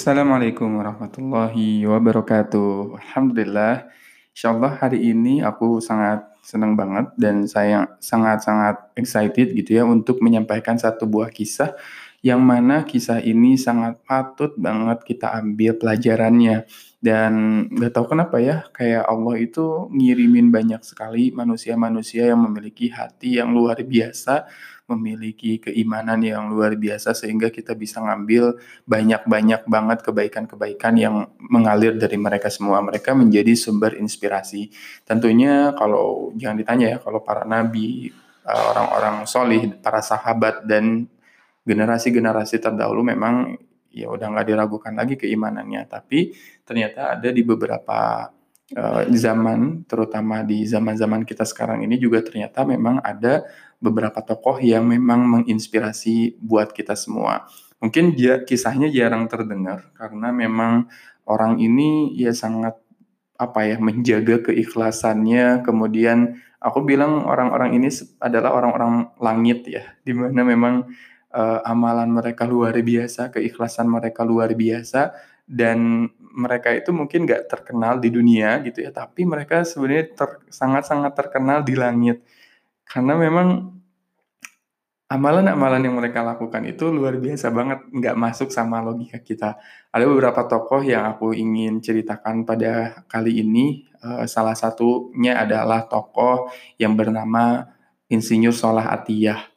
Assalamualaikum warahmatullahi wabarakatuh. Alhamdulillah, insyaallah hari ini aku sangat senang banget dan saya sangat-sangat excited gitu ya untuk menyampaikan satu buah kisah yang mana kisah ini sangat patut banget kita ambil pelajarannya. Dan nggak tahu kenapa ya, kayak Allah itu ngirimin banyak sekali manusia-manusia yang memiliki hati yang luar biasa, memiliki keimanan yang luar biasa sehingga kita bisa ngambil banyak-banyak banget kebaikan-kebaikan yang mengalir dari mereka semua. Mereka menjadi sumber inspirasi. Tentunya kalau jangan ditanya ya, kalau para nabi, eh, orang-orang solih, para sahabat dan generasi-generasi terdahulu memang ya udah nggak diragukan lagi keimanannya. Tapi ternyata ada di beberapa uh, zaman, terutama di zaman-zaman kita sekarang ini juga ternyata memang ada beberapa tokoh yang memang menginspirasi buat kita semua. Mungkin dia kisahnya jarang terdengar karena memang orang ini ya sangat apa ya menjaga keikhlasannya kemudian aku bilang orang-orang ini adalah orang-orang langit ya di mana memang uh, amalan mereka luar biasa, keikhlasan mereka luar biasa, dan mereka itu mungkin nggak terkenal di dunia gitu ya, tapi mereka sebenarnya ter, sangat-sangat terkenal di langit. Karena memang amalan-amalan yang mereka lakukan itu luar biasa banget, nggak masuk sama logika kita. Ada beberapa tokoh yang aku ingin ceritakan pada kali ini. Uh, salah satunya adalah tokoh yang bernama Insinyur Solah Atiyah.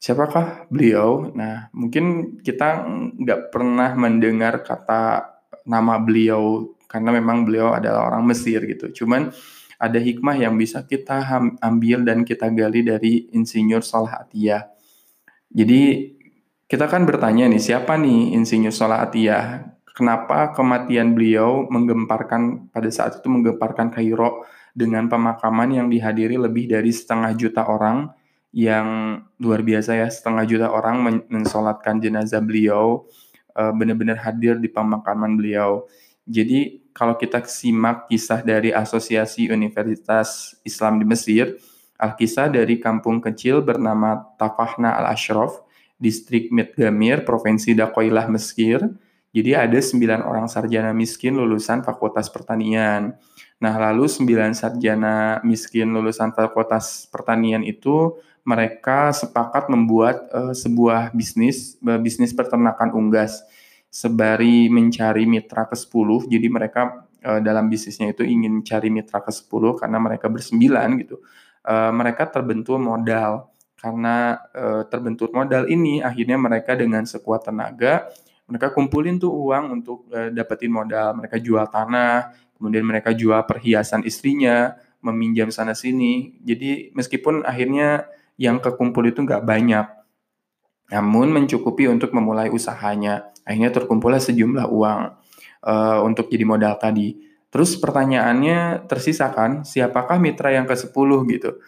Siapakah beliau? Nah, mungkin kita nggak pernah mendengar kata nama beliau karena memang beliau adalah orang Mesir gitu. Cuman ada hikmah yang bisa kita ambil dan kita gali dari Insinyur Salah Atiyah. Jadi kita kan bertanya nih, siapa nih Insinyur Salah Atiyah? Kenapa kematian beliau menggemparkan pada saat itu menggemparkan Kairo dengan pemakaman yang dihadiri lebih dari setengah juta orang yang luar biasa ya setengah juta orang mensolatkan jenazah beliau uh, benar-benar hadir di pemakaman beliau. Jadi kalau kita simak kisah dari Asosiasi Universitas Islam di Mesir, Al-Kisah dari kampung kecil bernama Tafahna Al-Ashraf, distrik Medgamir, Provinsi Dakoilah, Mesir. Jadi ada sembilan orang sarjana miskin lulusan Fakultas Pertanian. Nah, lalu sembilan sarjana miskin lulusan Fakultas Pertanian itu mereka sepakat membuat uh, sebuah bisnis uh, bisnis peternakan unggas sebari mencari mitra ke-10 jadi mereka uh, dalam bisnisnya itu ingin cari mitra ke-10 karena mereka bersembilan gitu. Uh, mereka terbentur modal. Karena uh, terbentur modal ini akhirnya mereka dengan sekuat tenaga mereka kumpulin tuh uang untuk uh, dapetin modal. Mereka jual tanah kemudian mereka jual perhiasan istrinya meminjam sana sini. Jadi meskipun akhirnya yang kekumpul itu nggak banyak, namun mencukupi untuk memulai usahanya. Akhirnya terkumpullah sejumlah uang uh, untuk jadi modal tadi. Terus pertanyaannya tersisa kan, siapakah mitra yang ke-10 gitu?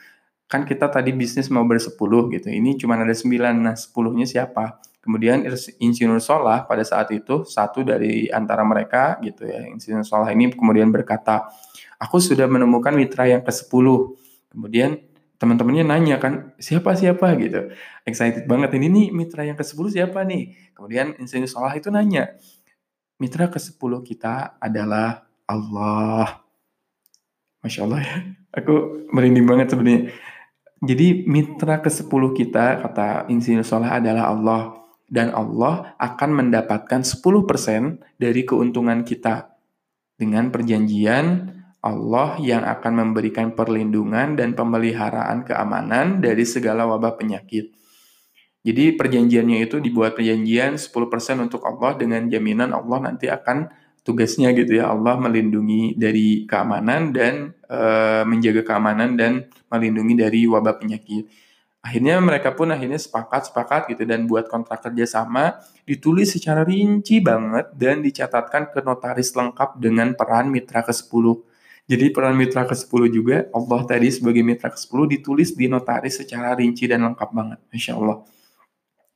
Kan kita tadi bisnis mau bersepuluh gitu, ini cuma ada 9, nah 10-nya siapa? Kemudian Insinyur Solah pada saat itu, satu dari antara mereka gitu ya, Insinyur Solah ini kemudian berkata, aku sudah menemukan mitra yang ke-10. Kemudian teman-temannya nanya kan siapa siapa? gitu. Excited banget ini nih mitra yang ke 10 siapa nih? Kemudian insinyur Salah itu nanya mitra ke 10 kita adalah Allah. Masya Allah ya aku merinding banget sebenarnya. Jadi mitra ke 10 kita kata insinyur Salah adalah Allah. Dan Allah akan mendapatkan 10% dari keuntungan kita dengan perjanjian Allah yang akan memberikan perlindungan dan pemeliharaan keamanan dari segala wabah penyakit. Jadi perjanjiannya itu dibuat perjanjian 10% untuk Allah dengan jaminan Allah nanti akan tugasnya gitu ya Allah melindungi dari keamanan dan e, menjaga keamanan dan melindungi dari wabah penyakit. Akhirnya mereka pun akhirnya sepakat sepakat gitu dan buat kontrak kerjasama ditulis secara rinci banget dan dicatatkan ke notaris lengkap dengan peran mitra ke-10 jadi peran mitra ke-10 juga, Allah tadi sebagai mitra ke-10 ditulis di notaris secara rinci dan lengkap banget. Masya Allah.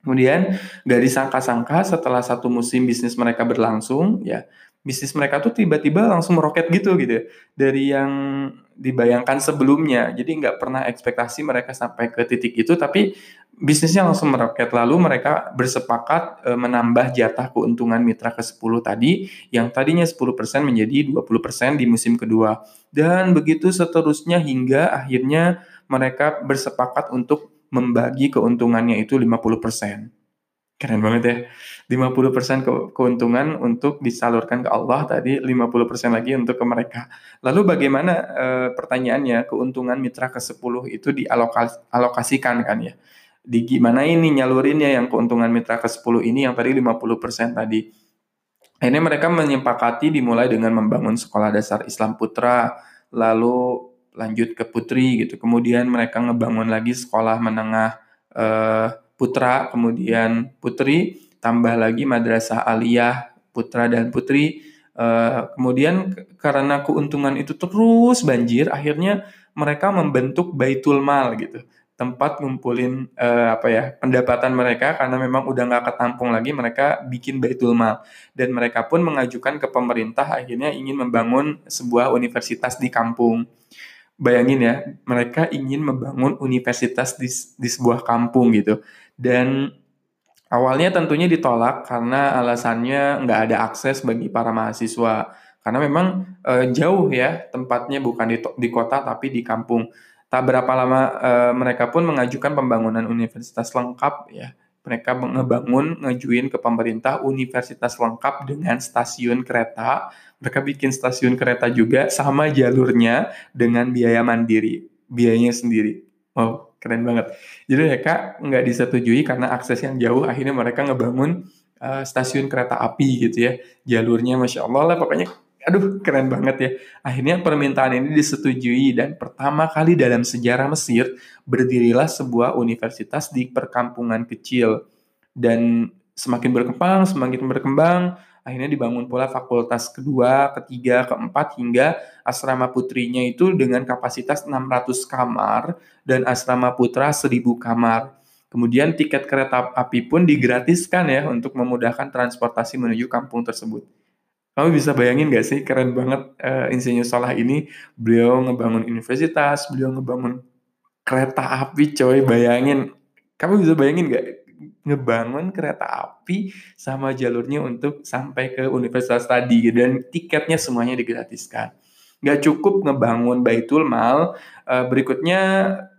Kemudian gak disangka-sangka setelah satu musim bisnis mereka berlangsung, ya bisnis mereka tuh tiba-tiba langsung meroket gitu gitu ya. Dari yang dibayangkan sebelumnya. Jadi nggak pernah ekspektasi mereka sampai ke titik itu, tapi bisnisnya langsung meroket. Lalu mereka bersepakat e, menambah jatah keuntungan mitra ke-10 tadi, yang tadinya 10% menjadi 20% di musim kedua. Dan begitu seterusnya hingga akhirnya mereka bersepakat untuk membagi keuntungannya itu 50%. Keren banget ya. 50% ke keuntungan untuk disalurkan ke Allah tadi, 50% lagi untuk ke mereka. Lalu bagaimana e, pertanyaannya keuntungan mitra ke-10 itu dialokasikan kan ya? Di gimana ini nyalurinnya yang keuntungan mitra ke-10 ini yang tadi 50% tadi. Ini mereka menyepakati dimulai dengan membangun sekolah dasar Islam Putra, lalu lanjut ke Putri gitu. Kemudian mereka ngebangun lagi sekolah menengah eh, putra, kemudian putri, tambah lagi madrasah aliyah putra dan putri. Uh, kemudian karena keuntungan itu terus banjir, akhirnya mereka membentuk baitul mal gitu, tempat ngumpulin uh, apa ya pendapatan mereka karena memang udah nggak ketampung lagi, mereka bikin baitul mal. Dan mereka pun mengajukan ke pemerintah akhirnya ingin membangun sebuah universitas di kampung bayangin ya, mereka ingin membangun universitas di, di sebuah kampung gitu. Dan awalnya tentunya ditolak karena alasannya nggak ada akses bagi para mahasiswa. Karena memang e, jauh ya tempatnya bukan di, di kota tapi di kampung. Tak berapa lama e, mereka pun mengajukan pembangunan universitas lengkap ya mereka ngebangun, ngejuin ke pemerintah universitas lengkap dengan stasiun kereta. Mereka bikin stasiun kereta juga sama jalurnya dengan biaya mandiri, biayanya sendiri. Wow, keren banget. Jadi mereka nggak disetujui karena akses yang jauh, akhirnya mereka ngebangun uh, stasiun kereta api gitu ya. Jalurnya Masya Allah lah, pokoknya aduh keren banget ya. Akhirnya permintaan ini disetujui dan pertama kali dalam sejarah Mesir berdirilah sebuah universitas di perkampungan kecil dan semakin berkembang, semakin berkembang, akhirnya dibangun pula fakultas kedua, ketiga, keempat hingga asrama putrinya itu dengan kapasitas 600 kamar dan asrama putra 1000 kamar. Kemudian tiket kereta api pun digratiskan ya untuk memudahkan transportasi menuju kampung tersebut. Kamu bisa bayangin gak sih keren banget uh, Insinyur Salah ini beliau ngebangun universitas, beliau ngebangun kereta api coy bayangin. Kamu bisa bayangin gak ngebangun kereta api sama jalurnya untuk sampai ke universitas tadi dan tiketnya semuanya digratiskan. Gak cukup ngebangun Baitul Mal, uh, berikutnya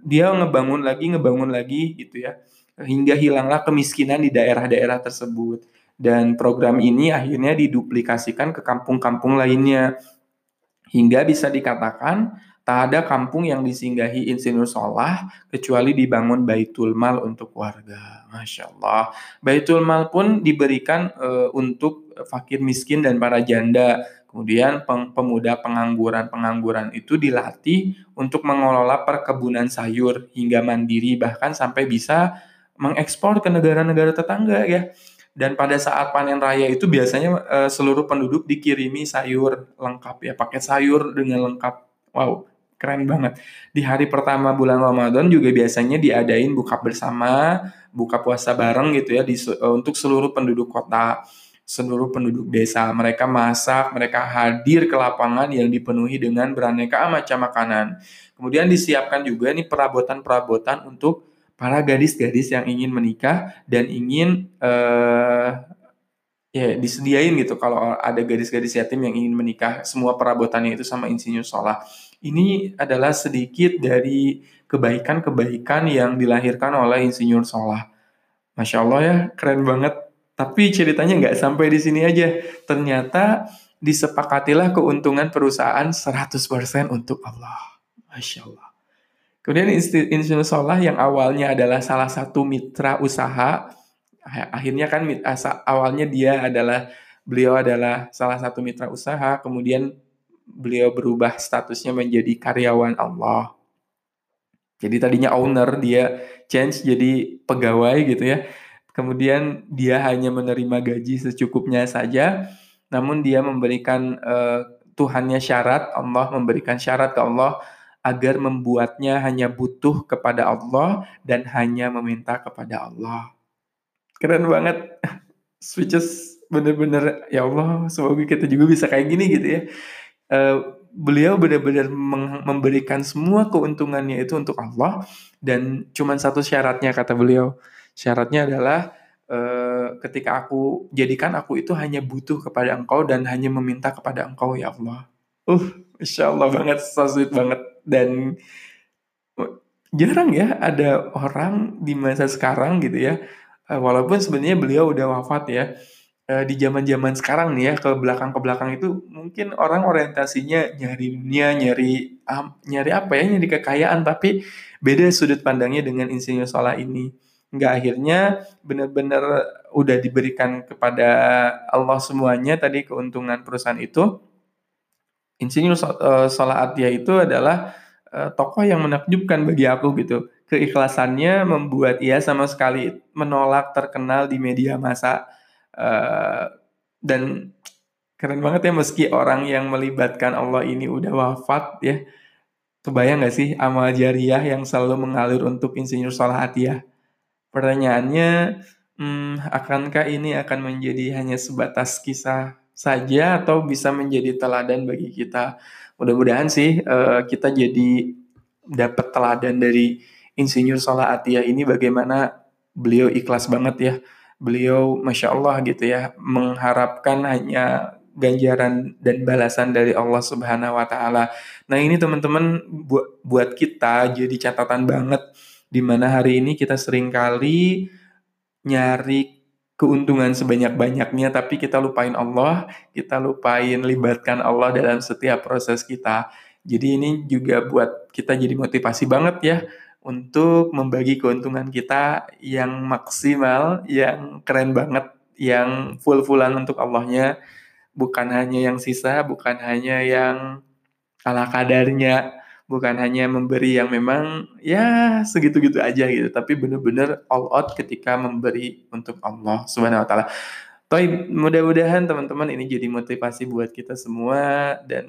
dia ngebangun lagi, ngebangun lagi gitu ya. Hingga hilanglah kemiskinan di daerah-daerah tersebut dan program ini akhirnya diduplikasikan ke kampung-kampung lainnya hingga bisa dikatakan tak ada kampung yang disinggahi Insinyur Solah kecuali dibangun Baitul Mal untuk warga. Masya Allah. Baitul Mal pun diberikan e, untuk fakir miskin dan para janda. Kemudian pemuda pengangguran-pengangguran itu dilatih untuk mengelola perkebunan sayur hingga mandiri bahkan sampai bisa mengekspor ke negara-negara tetangga ya. Dan pada saat panen raya itu biasanya uh, seluruh penduduk dikirimi sayur lengkap ya, paket sayur dengan lengkap. Wow, keren banget. Di hari pertama bulan Ramadan juga biasanya diadain buka bersama, buka puasa bareng gitu ya di, uh, untuk seluruh penduduk kota, seluruh penduduk desa. Mereka masak, mereka hadir ke lapangan yang dipenuhi dengan beraneka macam makanan. Kemudian disiapkan juga nih perabotan-perabotan untuk para gadis-gadis yang ingin menikah dan ingin uh, ya disediain gitu kalau ada gadis-gadis yatim yang ingin menikah semua perabotannya itu sama insinyur Solah. Ini adalah sedikit dari kebaikan-kebaikan yang dilahirkan oleh insinyur Solah. Masya Allah ya, keren banget. Tapi ceritanya nggak sampai di sini aja. Ternyata disepakatilah keuntungan perusahaan 100% untuk Allah. Masya Allah. Kemudian Insinyur Solah yang awalnya adalah salah satu mitra usaha, akhirnya kan awalnya dia adalah beliau adalah salah satu mitra usaha, kemudian beliau berubah statusnya menjadi karyawan Allah. Jadi tadinya owner, dia change jadi pegawai gitu ya. Kemudian dia hanya menerima gaji secukupnya saja, namun dia memberikan uh, Tuhannya syarat, Allah memberikan syarat ke Allah agar membuatnya hanya butuh kepada Allah dan hanya meminta kepada Allah. Keren banget. Switches bener-bener ya Allah semoga kita juga bisa kayak gini gitu ya. Uh, beliau benar-benar memberikan semua keuntungannya itu untuk Allah dan cuma satu syaratnya kata beliau. Syaratnya adalah uh, ketika aku jadikan aku itu hanya butuh kepada engkau dan hanya meminta kepada engkau ya Allah. Uh, insya Allah banget, so sweet banget dan jarang ya ada orang di masa sekarang gitu ya uh, walaupun sebenarnya beliau udah wafat ya uh, di zaman-zaman sekarang nih ya ke belakang ke belakang itu mungkin orang orientasinya nyari dunia nyari nyari apa ya nyari kekayaan tapi beda sudut pandangnya dengan insinyur Salah ini. Nggak akhirnya benar-benar udah diberikan kepada Allah semuanya tadi keuntungan perusahaan itu insinyur uh, Salah Atia itu adalah uh, tokoh yang menakjubkan bagi aku gitu. Keikhlasannya membuat ia sama sekali menolak terkenal di media massa uh, dan keren banget ya meski orang yang melibatkan Allah ini udah wafat ya. Kebayang gak sih amal jariah yang selalu mengalir untuk insinyur Salah Atiyah? Pertanyaannya, hmm, akankah ini akan menjadi hanya sebatas kisah saja atau bisa menjadi teladan bagi kita mudah-mudahan sih uh, kita jadi dapat teladan dari Insinyur Salah Atia ini bagaimana beliau ikhlas banget ya. Beliau Masya Allah gitu ya, mengharapkan hanya ganjaran dan balasan dari Allah Subhanahu wa taala. Nah, ini teman-teman buat buat kita jadi catatan banget di mana hari ini kita sering kali nyari keuntungan sebanyak-banyaknya tapi kita lupain Allah, kita lupain libatkan Allah dalam setiap proses kita. Jadi ini juga buat kita jadi motivasi banget ya untuk membagi keuntungan kita yang maksimal, yang keren banget, yang full-fullan untuk Allahnya, bukan hanya yang sisa, bukan hanya yang ala kadarnya, bukan hanya memberi yang memang ya segitu-gitu aja gitu, tapi benar-benar all out ketika memberi untuk Allah Subhanahu wa taala. Mudah-mudahan teman-teman ini jadi motivasi buat kita semua dan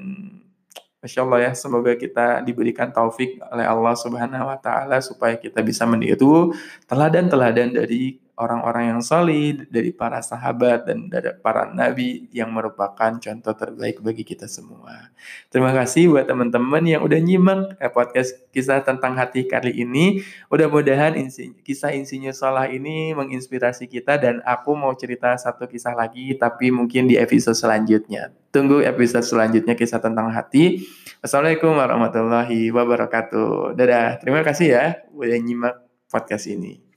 Masya Allah ya, semoga kita diberikan taufik oleh Allah Subhanahu wa taala supaya kita bisa meniru teladan-teladan dari orang-orang yang solid, dari para sahabat dan dari para nabi yang merupakan contoh terbaik bagi kita semua. Terima kasih buat teman-teman yang udah nyimak eh, podcast kisah tentang hati kali ini. Mudah-mudahan kisah insinyur Salah ini menginspirasi kita dan aku mau cerita satu kisah lagi tapi mungkin di episode selanjutnya. Tunggu episode selanjutnya kisah tentang hati. Assalamualaikum warahmatullahi wabarakatuh. Dadah. Terima kasih ya udah nyimak podcast ini.